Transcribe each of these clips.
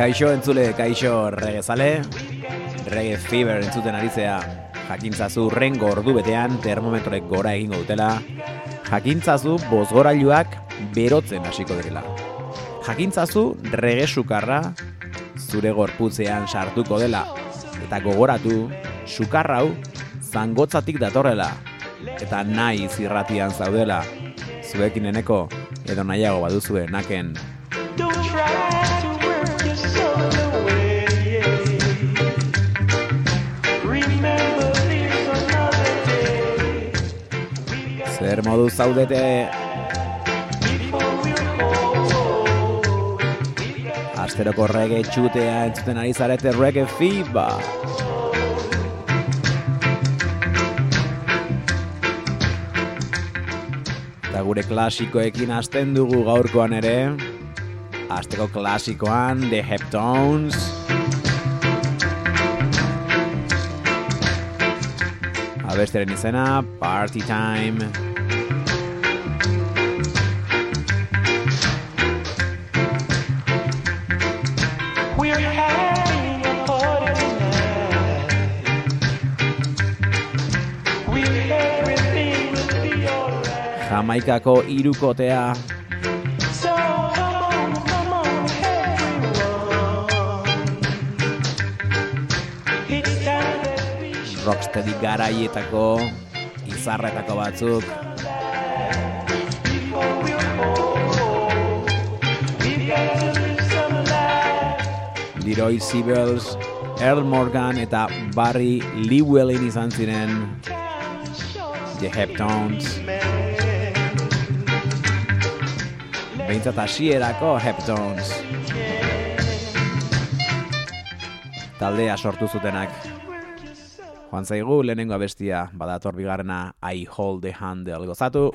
Kaixo entzule, kaixo regezale, rege fever entzuten aritzea, jakintzazu rengo ordu betean termometrek gora egingo dutela, jakintzazu bozgorailuak berotzen hasiko direla. Jakintzazu rege sukarra zure gorputzean sartuko dela, eta gogoratu, sukarrau zangotzatik datorrela, eta nahi zirratian zaudela, zuekin eneko, edo nahiago baduzue naken. Don't try. Zer modu zaudete. Asteroko rege txutea entzuten ari zarete rege fiba. Eta gure klasikoekin hasten dugu gaurkoan ere. Asteko klasikoan The Heptones. Abesteren izena Party Time Party Time. amaikako irukotea. Rocksteady garaietako izarretako batzuk Leroy Sibels, Earl Morgan eta Barry Lee Welling izan ziren The Heptones. behintzat hasierako Heptones. Taldea sortu zutenak. Joan zaigu lehenengo abestia, badator bigarrena I Hold the Handle gozatu.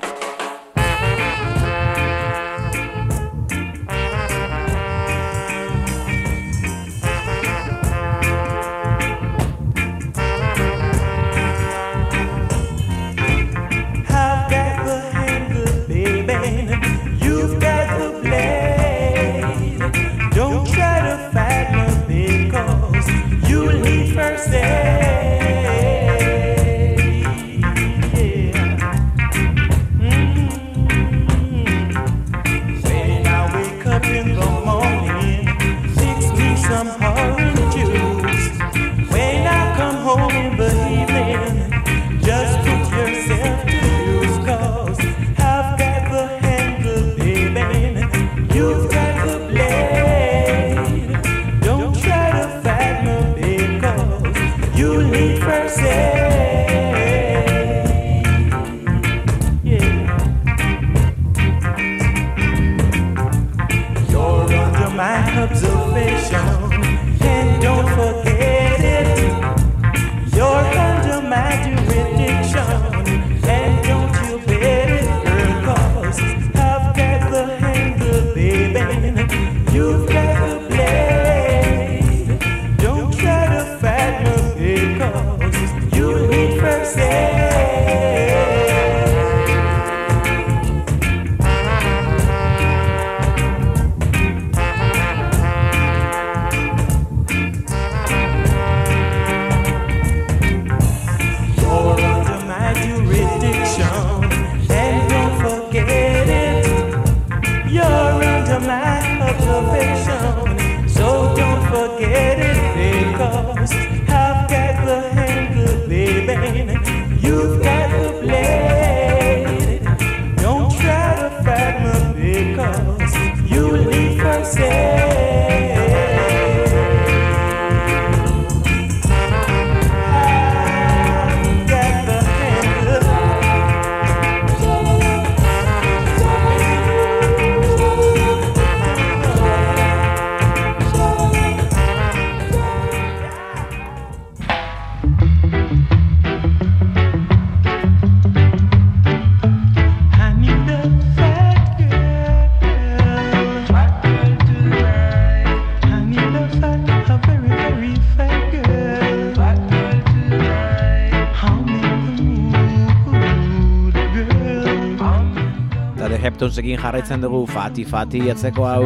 Beyoncékin jarraitzen dugu Fati Fati atzeko hau.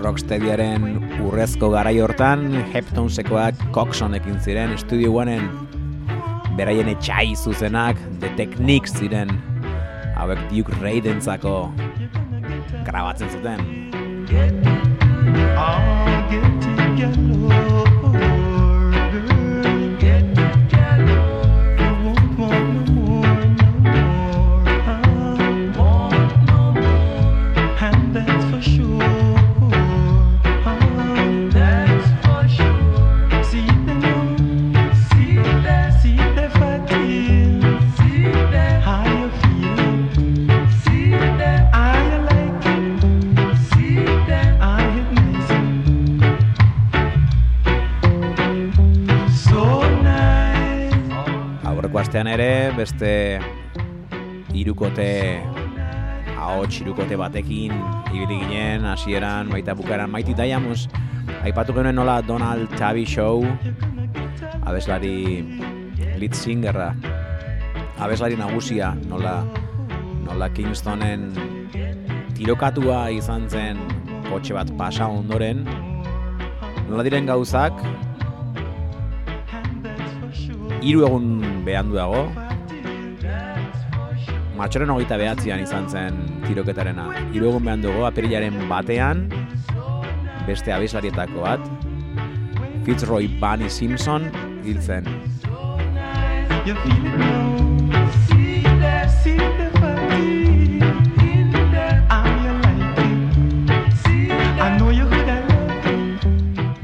Rocksteadyaren urrezko garai hortan Heptonsekoak Coxonekin ziren Studio Oneen beraien etxai zuzenak The Techniques ziren hauek Duke Raidentzako grabatzen zuten. Get, I'll get together. batean ere beste irukote hau irukote batekin ibili ginen hasieran baita bukaran maiti daiamuz aipatu genuen nola Donald Tabby Show abeslari lead singerra abeslari nagusia nola nola Kingstonen tirokatua izan zen kotxe bat pasa ondoren. Nola diren gauzak? Hiru egun behandu dago. Martxoren hogeita behatzean izan zen tiroketarena. Irugun behan dugu, apirilaren batean, beste abeslarietako bat, Fitzroy Bunny Simpson hil zen.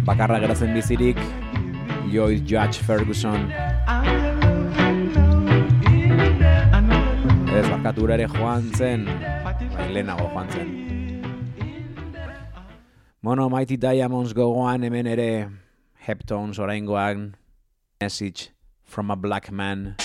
Bakarra geratzen bizirik, Joyce Judge Ferguson merkatura ere joan zen, bai, lehenago joan zen. Mono Mighty Diamonds gogoan hemen ere Heptones oraingoan Message from a Black Man.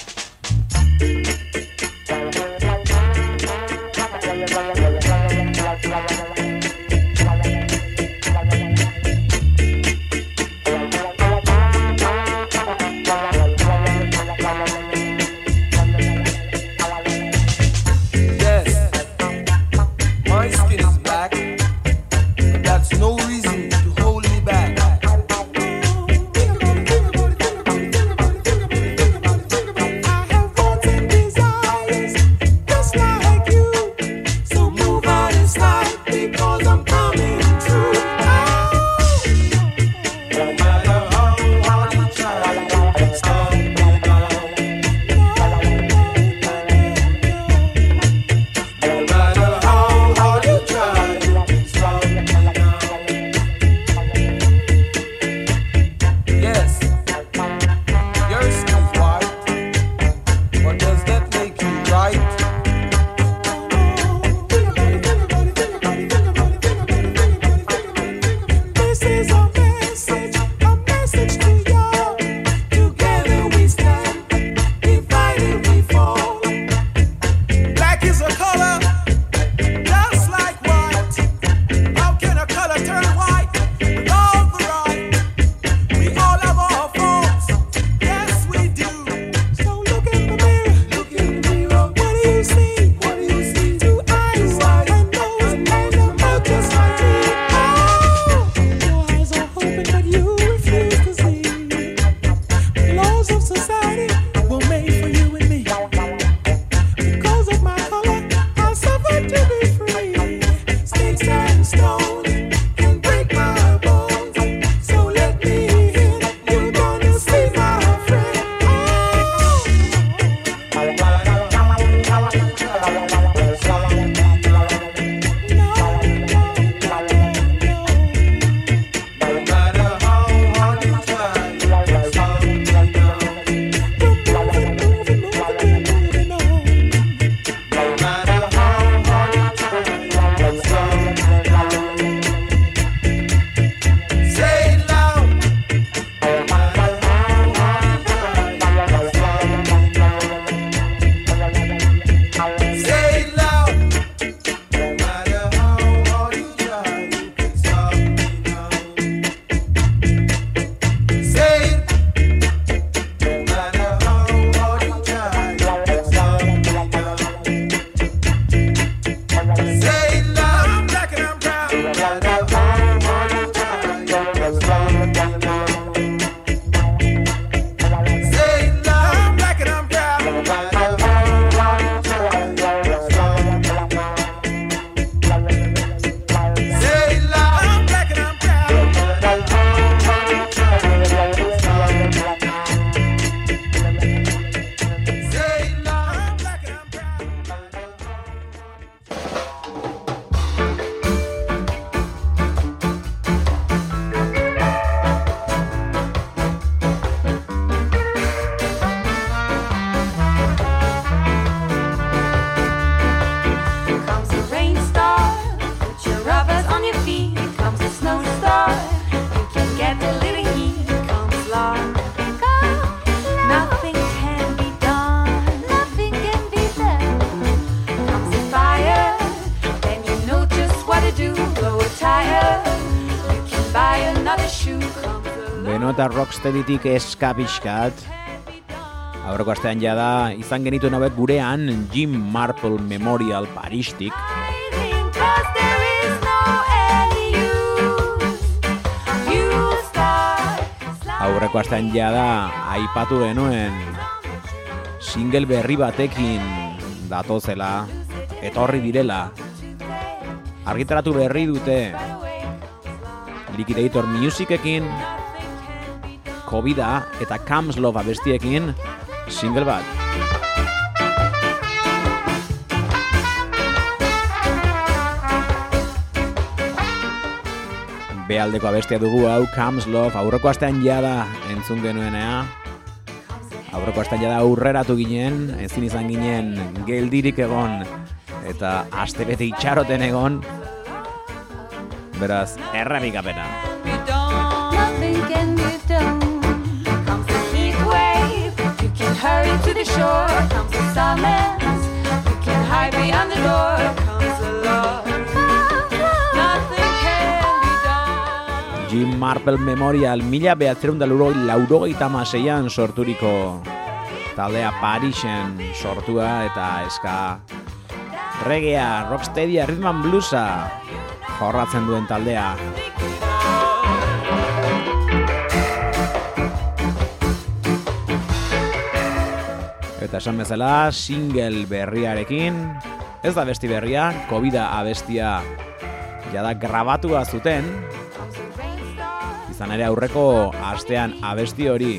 despeditik eskabiskat. Aurreko astean ja da izan genituen hauek gurean Jim Marple Memorial Paristik. Aurreko astean ja da aipatu genuen single berri batekin datozela etorri direla argitaratu berri dute Liquidator Musicekin Covida eta Comes Love abestiekin single bat. Bealdeko abestia dugu hau Comes Love aurreko astean jada entzun genuenea. Aurreko astean jada aurreratu ginen, ezin izan ginen geldirik egon eta astebete itxaroten egon. Beraz, errabik apena. Nothing can hurry to the shore. Comes the summons. You can hide behind the door. Comes the love. Nothing can be done. Jim Marple Memorial mila behatzerun da laurogeita maseian sorturiko taldea Parisen sortua eta eska regea, rocksteadia, rhythm and bluesa jorratzen duen taldea. Eta esan bezala, single berriarekin, ez da besti berria, covid abestia jada grabatua zuten, izan ere aurreko astean abesti hori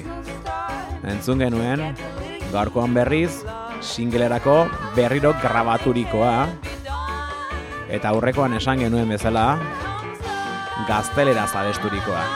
entzun genuen, gaurkoan berriz, singlerako berriro grabaturikoa, eta aurrekoan esan genuen bezala, gazteleraz abesturikoa.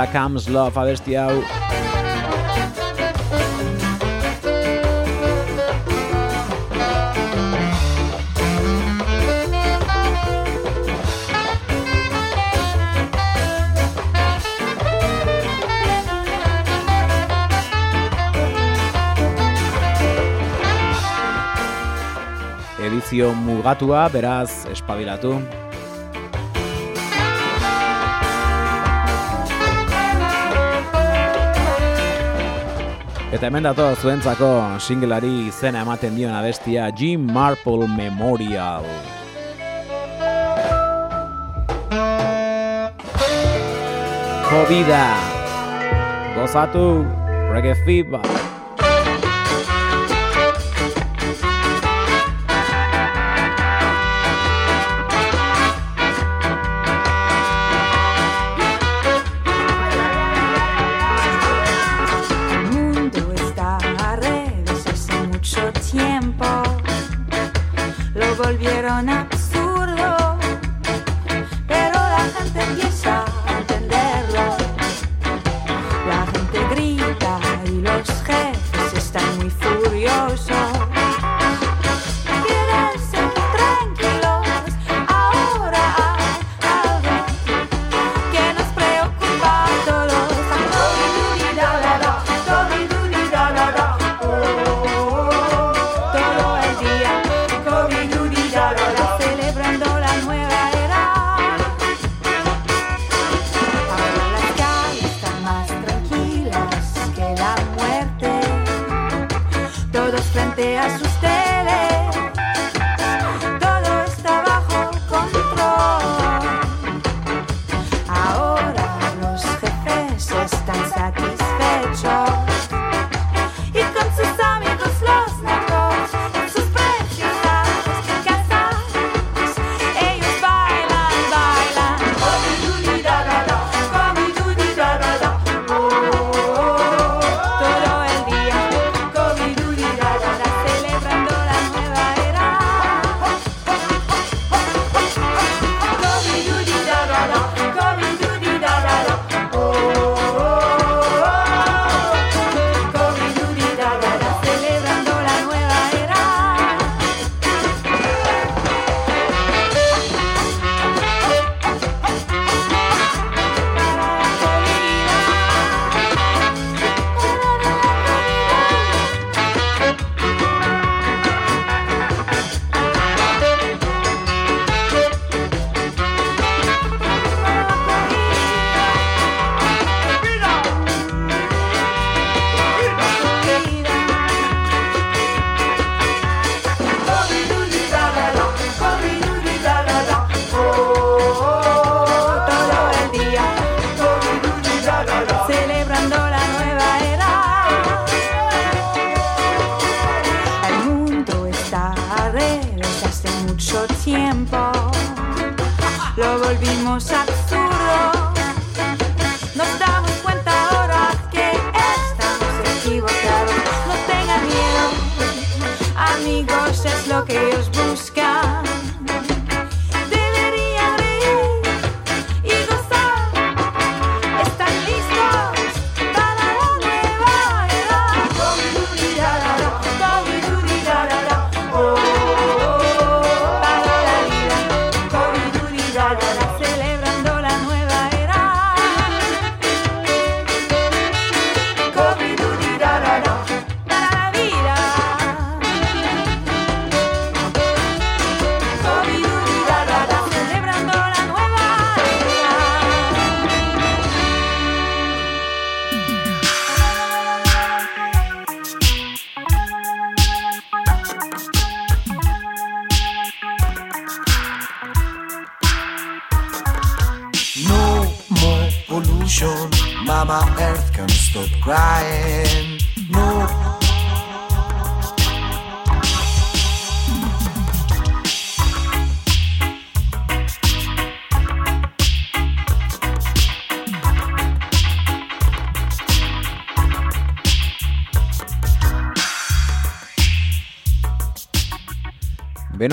Ederra Comes Love abesti hau edizio mugatua, beraz, espabilatu. Eta hemen dato zuentzako singleari izena ematen dion abestia Jim Marple Memorial. Jovida, gozatu, reggae fever.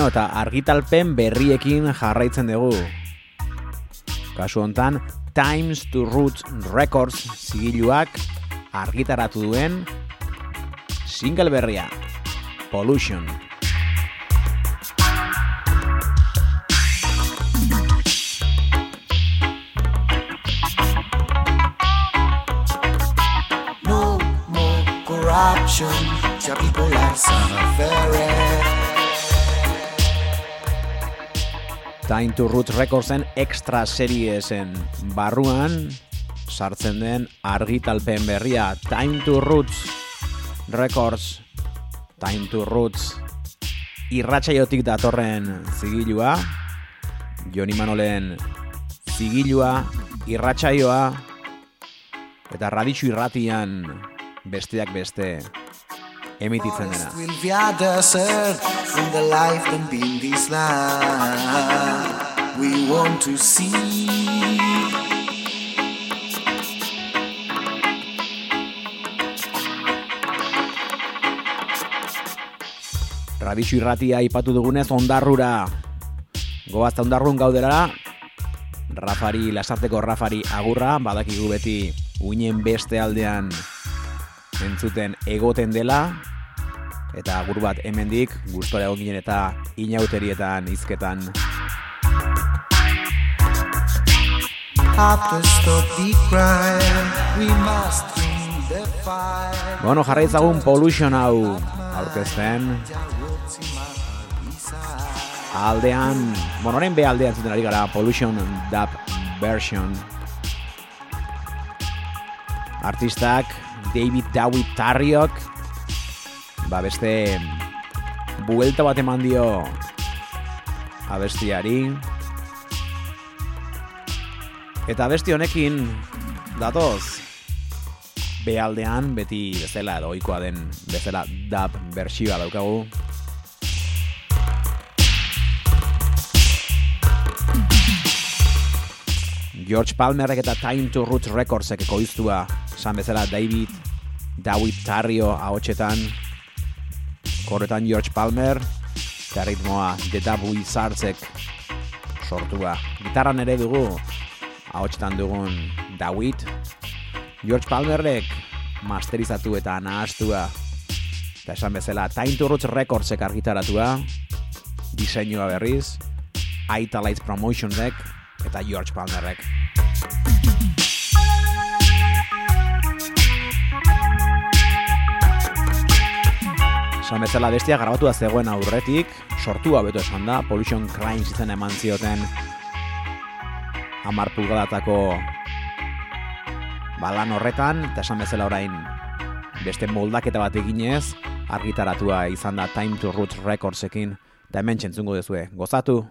Eta argitalpen berriekin jarraitzen dugu. Kasu hontan, Times to Roots Records zigiluak argitaratu duen single berria, Pollution. No more corruption. Some people are Time to Roots Recordsen extra seriesen barruan sartzen den argitalpen berria Time to Roots Records. Time to Roots irratsaiotik datorren zigilua Joni Manolen zigilua irratsaioa eta raditxu irratian besteak beste emititzen dena. We want to see. Raditxu irratia ipatu dugunez ondarrura. Goazta ondarrun gaudera, Rafari, lasarteko Rafari agurra, badakigu beti uinen beste aldean entzuten egoten dela, eta agur bat hemendik gustora egon ginen eta inauterietan hizketan. Bueno, jarraitzagun pollution hau aurkezten. Aldean, bueno, orain be aldean zuten ari gara, pollution dub version. Artistak David Dawi Tarriok, ba beste buelta bat eman dio abestiari. Eta abesti honekin datoz behaldean beti bezala edo ohikoa den bezala dub bertsioa daukagu. George Palmerrek eta Time to Roots Recordsek ekoiztua esan bezala David David Tarrio ahotsetan korretan George Palmer eta ritmoa The Dub Wizardsek sortua. Gitarran ere dugu ahotsetan dugun David. George Palmerrek masterizatu eta nahastua. Eta esan bezala Time to Roots Recordsek argitaratua. Diseinua berriz Aita Lights Promotionsek eta George Palmerrek Esan bezala bestia grabatua zegoen aurretik, sortua beto esan da, Pollution Crimes izen eman zioten amar pulgadatako balan horretan, eta esan bezala orain beste moldaketa bat eginez, argitaratua izan da Time to Roots Recordsekin, eta hemen txentzungo dezue. Gozatu!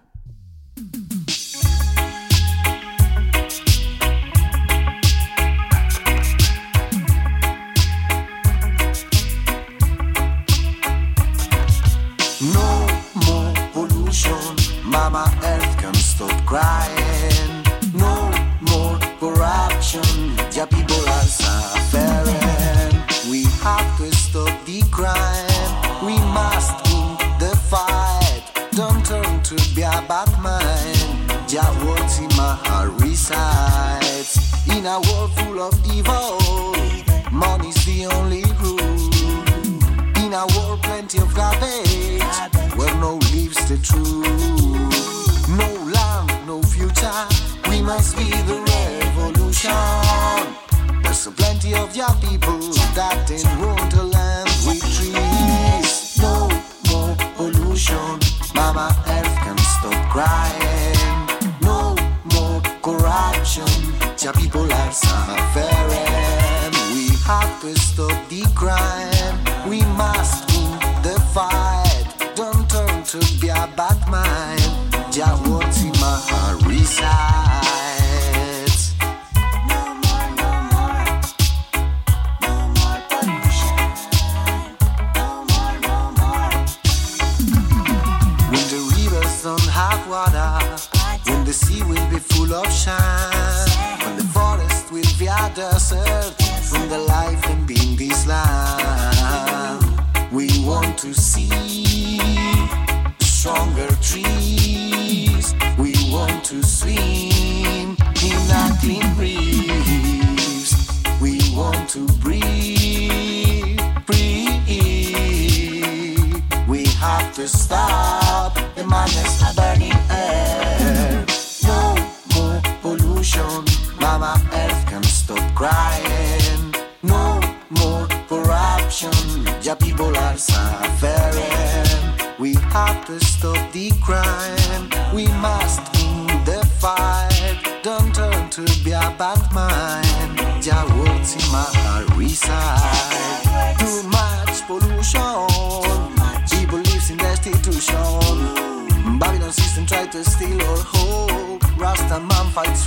Crying. No more corruption. The people are suffering. We have to stop the crime. We must win the fight. Don't turn to be a bad mind. Jah words in my heart resides. In a world full of evil, money's the only rule. In a world plenty of garbage, where no lives the truth. We must be the revolution. There's so plenty of young people that ain't want to land with trees. No more pollution. Mama Earth can stop crying. No more corruption. The people are suffering. We have to stop the crime. We must win the fight. Don't turn to be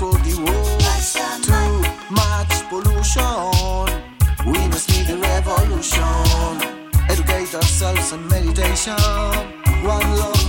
for the world. Too much pollution. We must need a revolution. Educate ourselves and meditation. One love,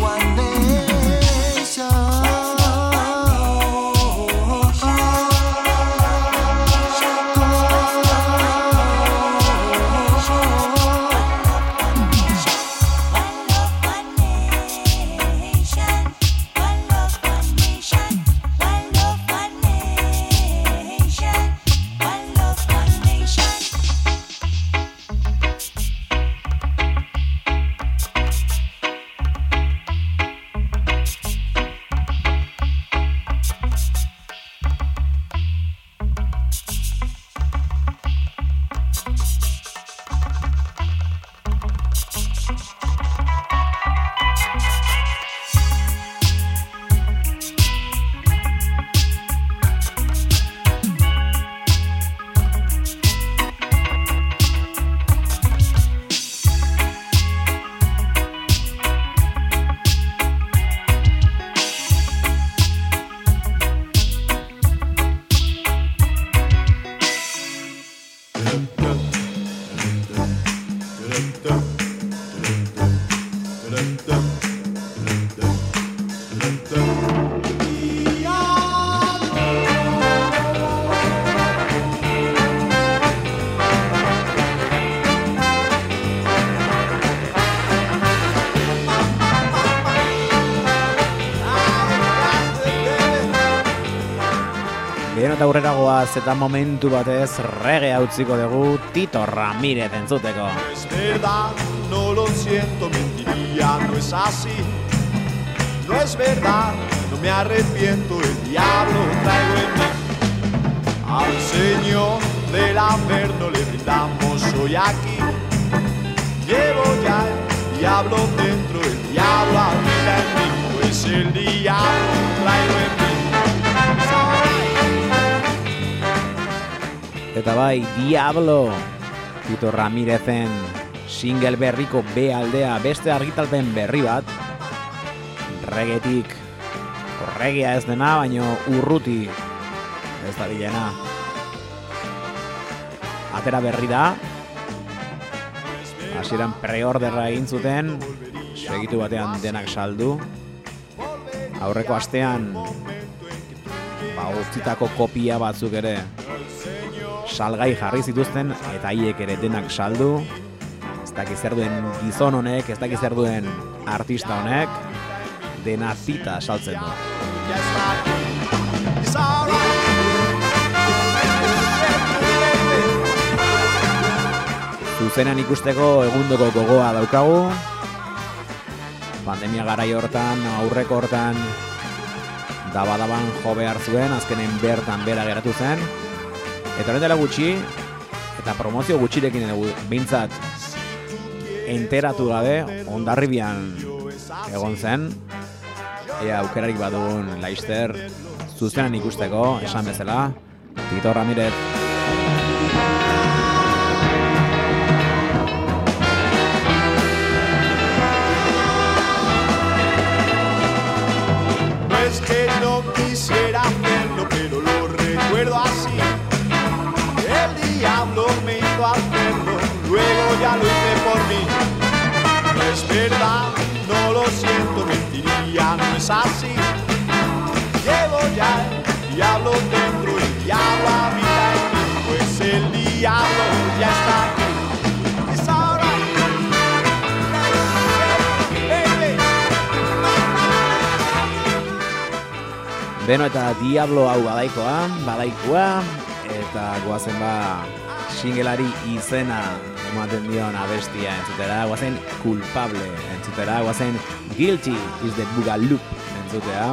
Gero eta aurrera goaz eta momentu batez rege utziko dugu Tito Ramirez entzuteko. es verdad, no lo siento, mentiría, no es así. No es verdad, no me arrepiento, el diablo traigo en mí. Al Señor del Averno le brindamos hoy aquí. Llevo ya el diablo dentro, el diablo habita en mí, pues el diablo traigo en mí. Eta bai, Diablo. Tito Ramirezen single berriko B aldea beste argitalpen berri bat. Regetik regia ez dena, baino urruti ez da bilena. Atera berri da. Hasieran preorderra egin zuten. Segitu batean denak saldu. Aurreko astean ba, kopia batzuk ere salgai jarri zituzten eta haiek ere denak saldu. Ez dakiz zer duen gizon honek, ez dakiz zer duen artista honek. Dena zita saltzen du. Zuzenan ikusteko egundoko gogoa daukagu. Pandemia garai hortan, aurreko hortan dabadaban jo behar zuen, azkenen bertan bera geratu zen eta horren dela gutxi eta promozio gutxirekin behintzat enteratu gabe ondarribian egon zen ea aukerarik badugun laister zuzenan ikusteko, esan bezala Tito Ramirez es que no quisiera hacerlo, pero lo recuerdo así. Luego ya lo hice por mí. No es verdad, no lo siento, mentiría, no es así. Llevo ya el diablo dentro, el diablo habita en mí, pues el diablo ya está aquí. Beno eta Diablo hau badaikoa, badaikoa, eta goazen ba singelari izena ematen dion abestia entzutera, goazen culpable entzutera, goazen guilty is the bugaloop entzutea.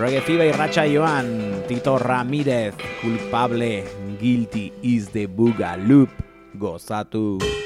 Reggae Fever irratxa joan, Tito Ramirez, culpable, guilty is the Bugaloop, gozatu.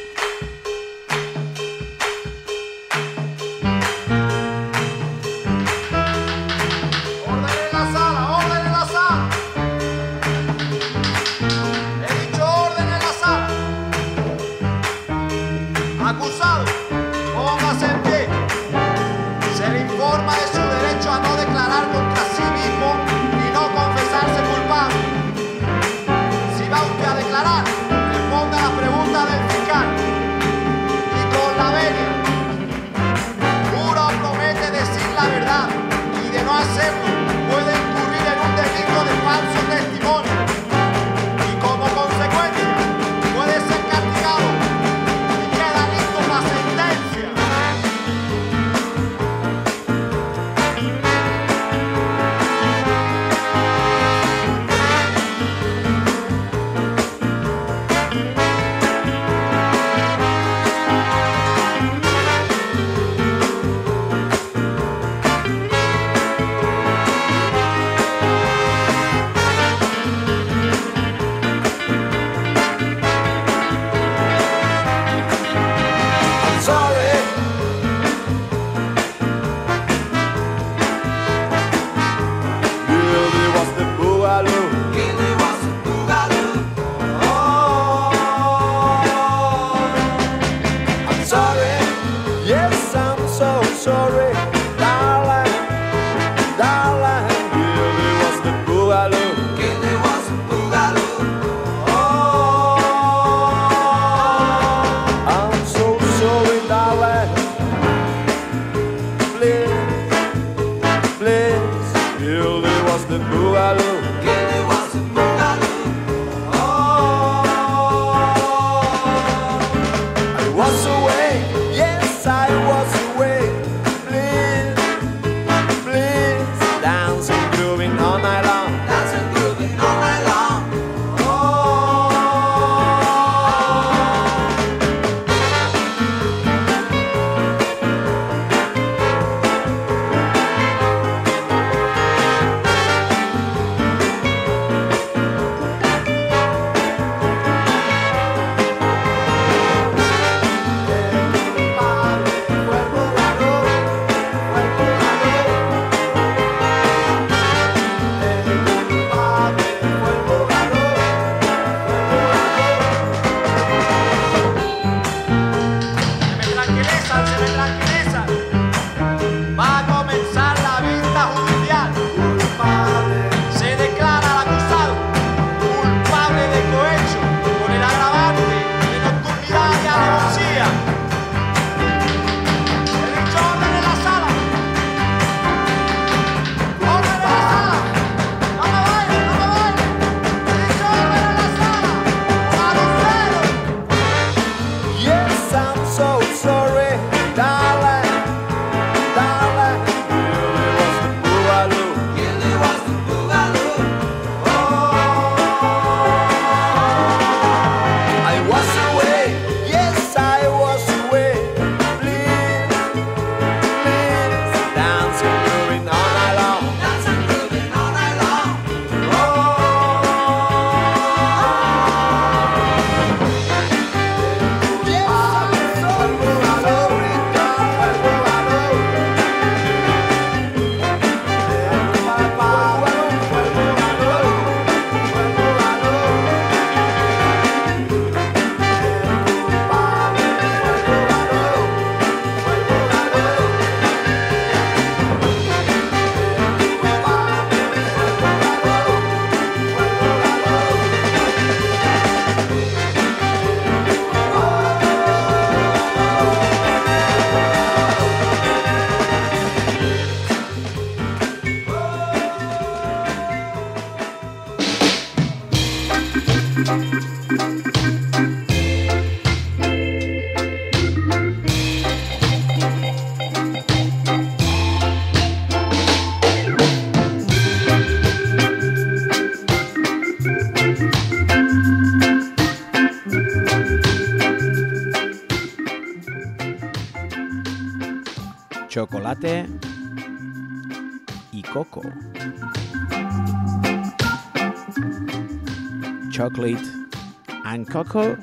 And coco.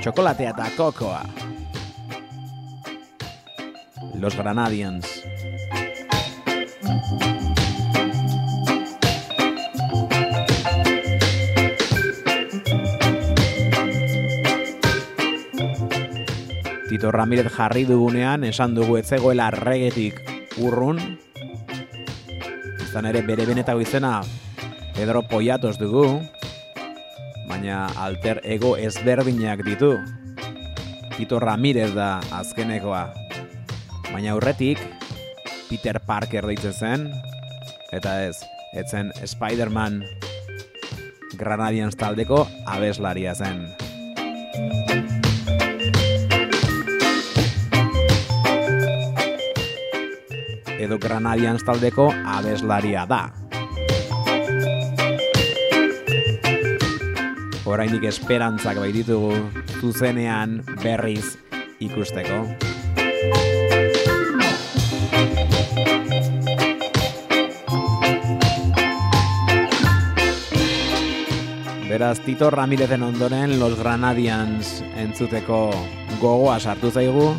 Chokolatea eta kokoa. Los Granadians. Tito Ramirez jarri dugunean esan dugu ez zegoela regetik urrun. Izan ere bere benetako izena Pedro Poyatos dugu, baina alter ego ezberdinak ditu. Tito Ramirez da azkenekoa. Baina aurretik Peter Parker deitzen zen, eta ez, etzen Spider-Man Granadians taldeko abeslaria zen. edo Granadians taldeko abeslaria da. Orainik esperantzak baititugu zuzenean berriz ikusteko. Beraz, Tito Ramirezen ondoren Los Granadians entzuteko gogoa sartu zaigu,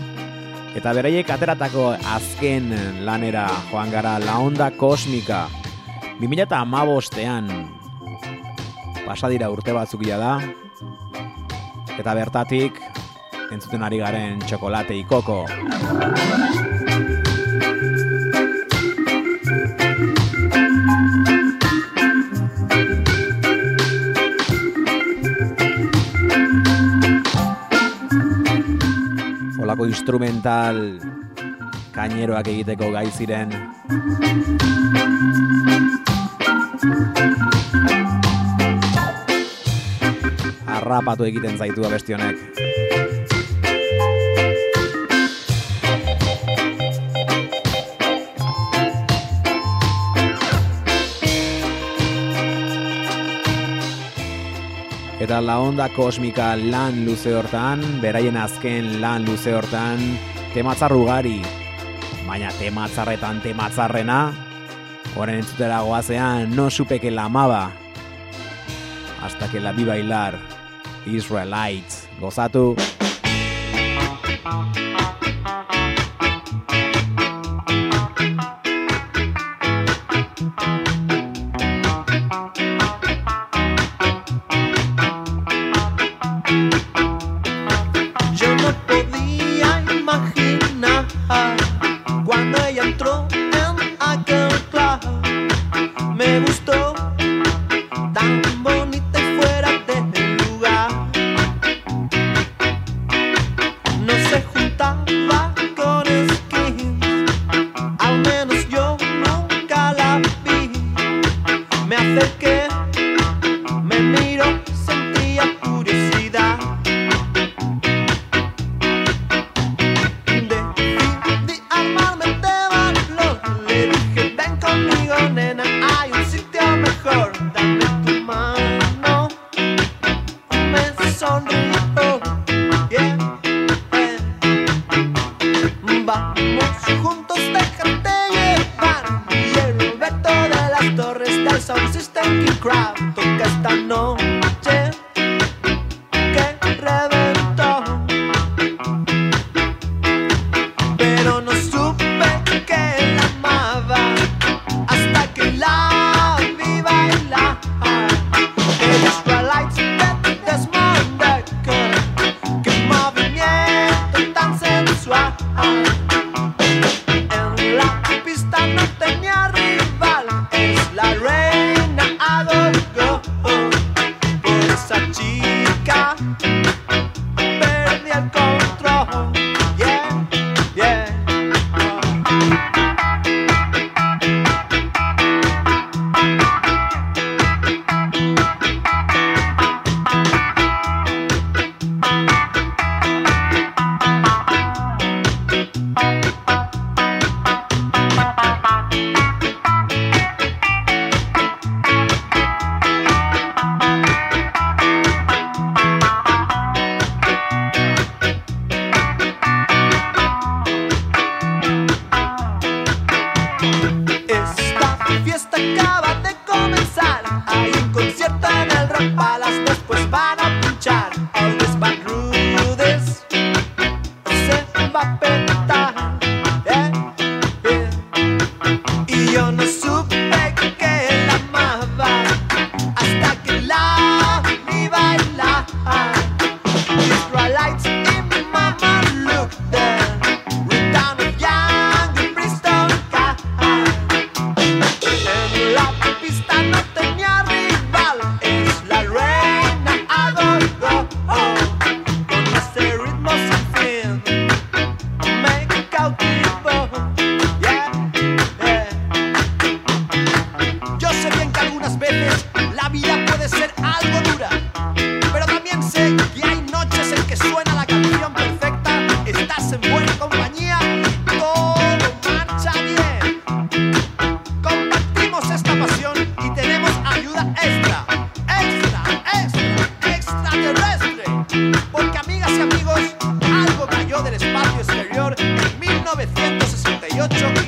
Eta beraiek ateratako azken lanera joan gara La Onda Kosmika 2008an pasadira urte batzuk da. Eta bertatik entzuten ari garen txokolate ikoko Olako instrumental kaineroak egiteko gai ziren Arrapatu egiten zaitu abesti honek. Eta la onda kosmika lan luze hortan, beraien azken lan luze hortan, tematzar ugari. Baina tematzarretan tematzarrena, Oren entzutera goazean, no supe que la amaba. Hasta que la vi bailar. Israelites. Gozatu. 1968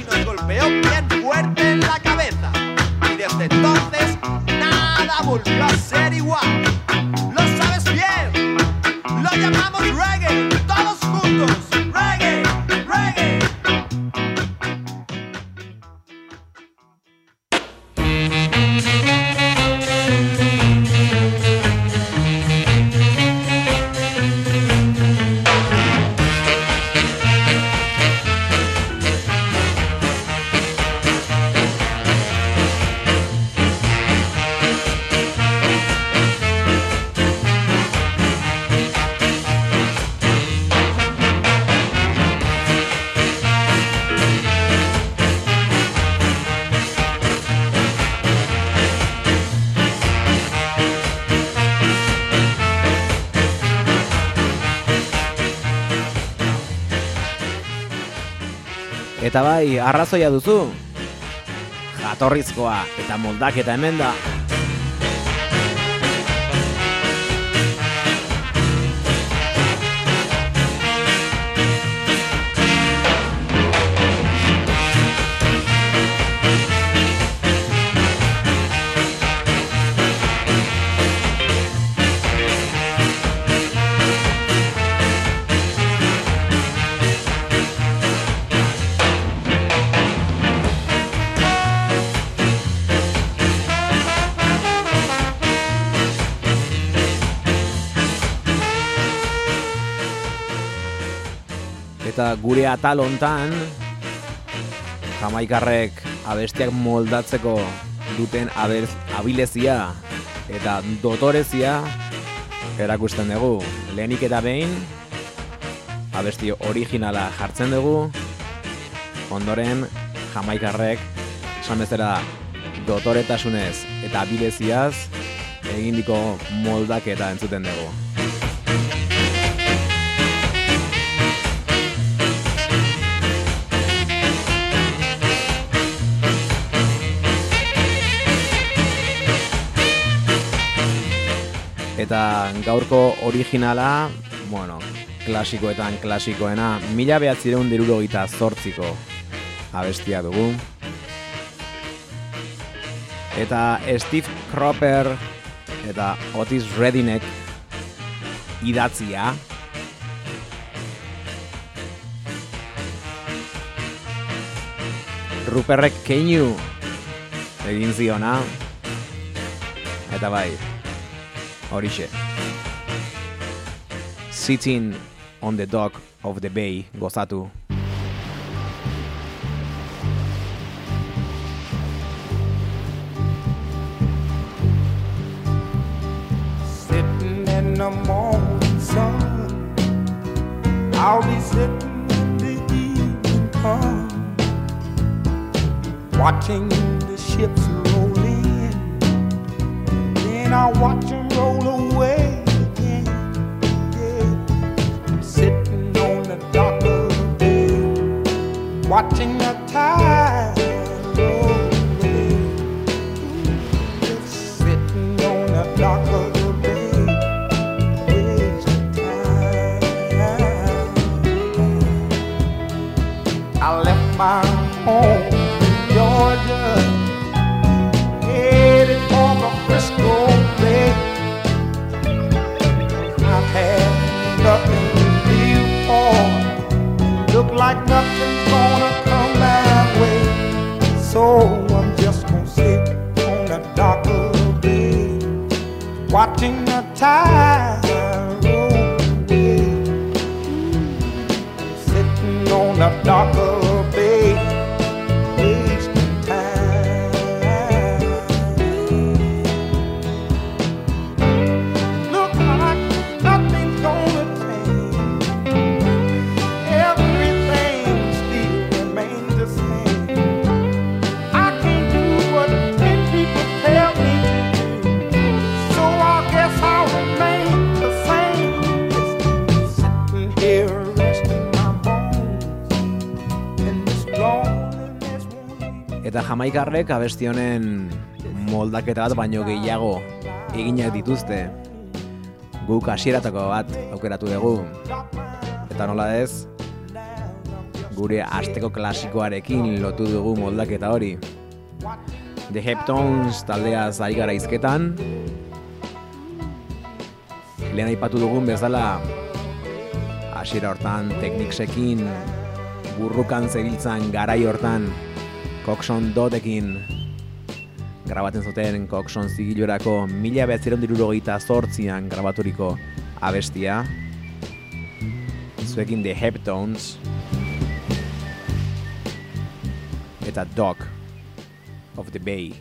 arrazoia duzu. Jatorrizkoa eta moldaketa hemen da. Eta gure atal hontan Jamaikarrek abestiak moldatzeko duten abez, abilezia eta dotorezia erakusten dugu. Lehenik eta behin abesti originala jartzen dugu. Ondoren Jamaikarrek esan bezala dotoretasunez eta abileziaz egindiko moldaketa entzuten dugu. Eta gaurko originala, bueno, klasikoetan klasikoena, mila behatzireun dirurogeita zortziko abestia dugu. Eta Steve Cropper eta Otis Redinek idatzia. Ruperrek keinu egin ziona. Eta bai, horixe. Sitting on the dock of the bay gozatu. the morning sun. I'll be sitting the evening come, watching the ships roll in. Then I'll watch them watching the tide time. Jamaikarrek abesti honen moldaketa bat baino gehiago eginak dituzte. Guk hasieratako bat aukeratu dugu. Eta nola ez, gure asteko klasikoarekin lotu dugu moldaketa hori. The Heptones taldeaz ari gara izketan. Lehen aipatu dugun bezala hasiera hortan tekniksekin burrukan zebiltzan garai hortan Coxon dotekin grabatzen zuten Coxon zigilorako mila behatzeron dirurogeita zortzian grabaturiko abestia. Zuekin The Heptones eta Dog of the Bay.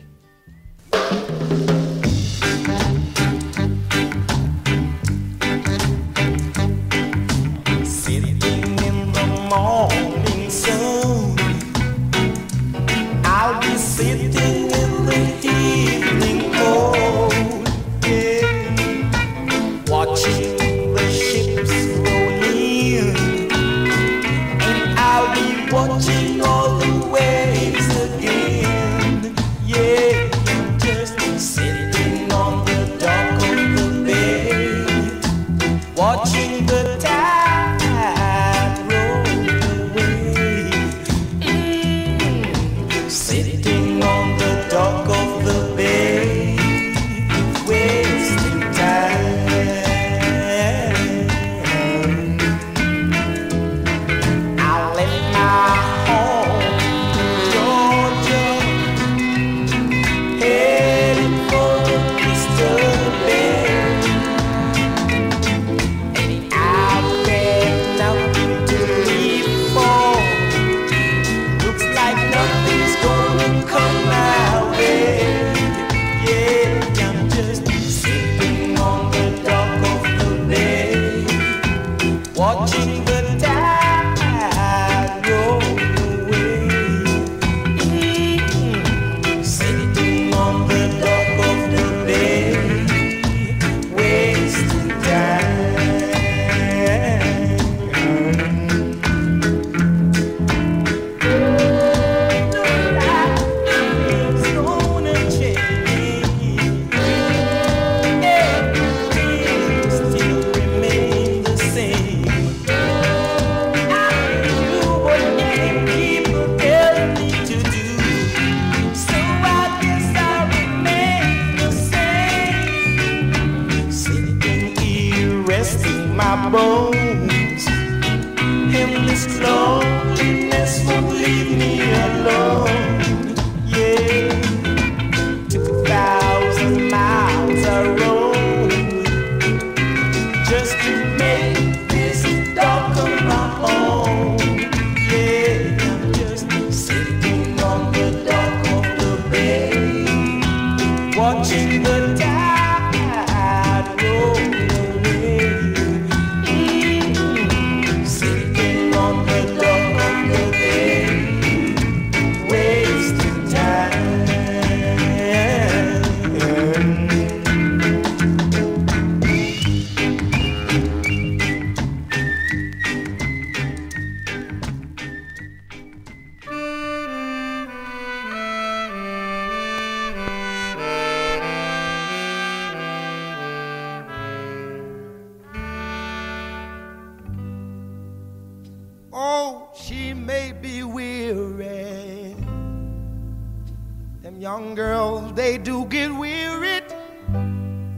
Young girls, they do get wearied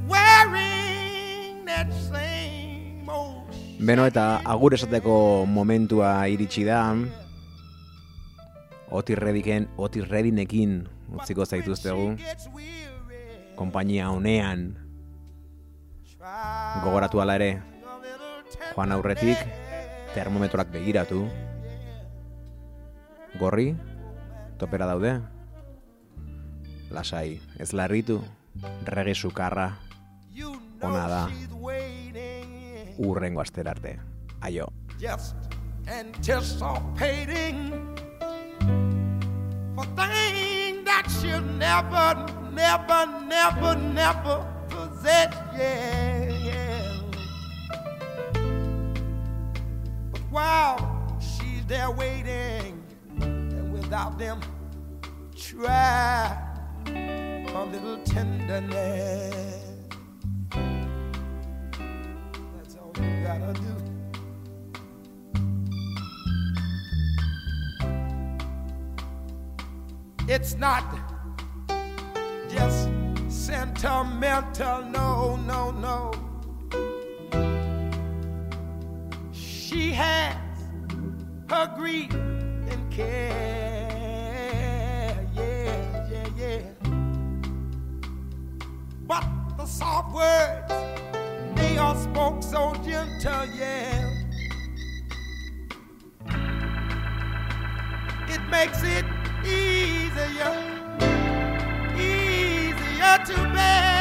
wearing that same old Beno eta agur esateko momentua iritsi da. Otirrediken, otirredinekin utziko zaituztegu. gets weary. Konpainia honean gogoratu ala ere, joan aurretik, termometroak begiratu. Gorri, topera daude. Lasai, ez larritu, rege sukarra, You ona da. know she's waiting, urrengo astera arte. Aio. just anticipating for things that she'll never, never, never, never possess. Yeah, yeah. But while she's there waiting, and without them, try a little tenderness. That's all you gotta do. It's not just sentimental. No, no, no. She has her grief and care. The soft words, they are spoke so gentle, yeah. It makes it easier, easier to bear.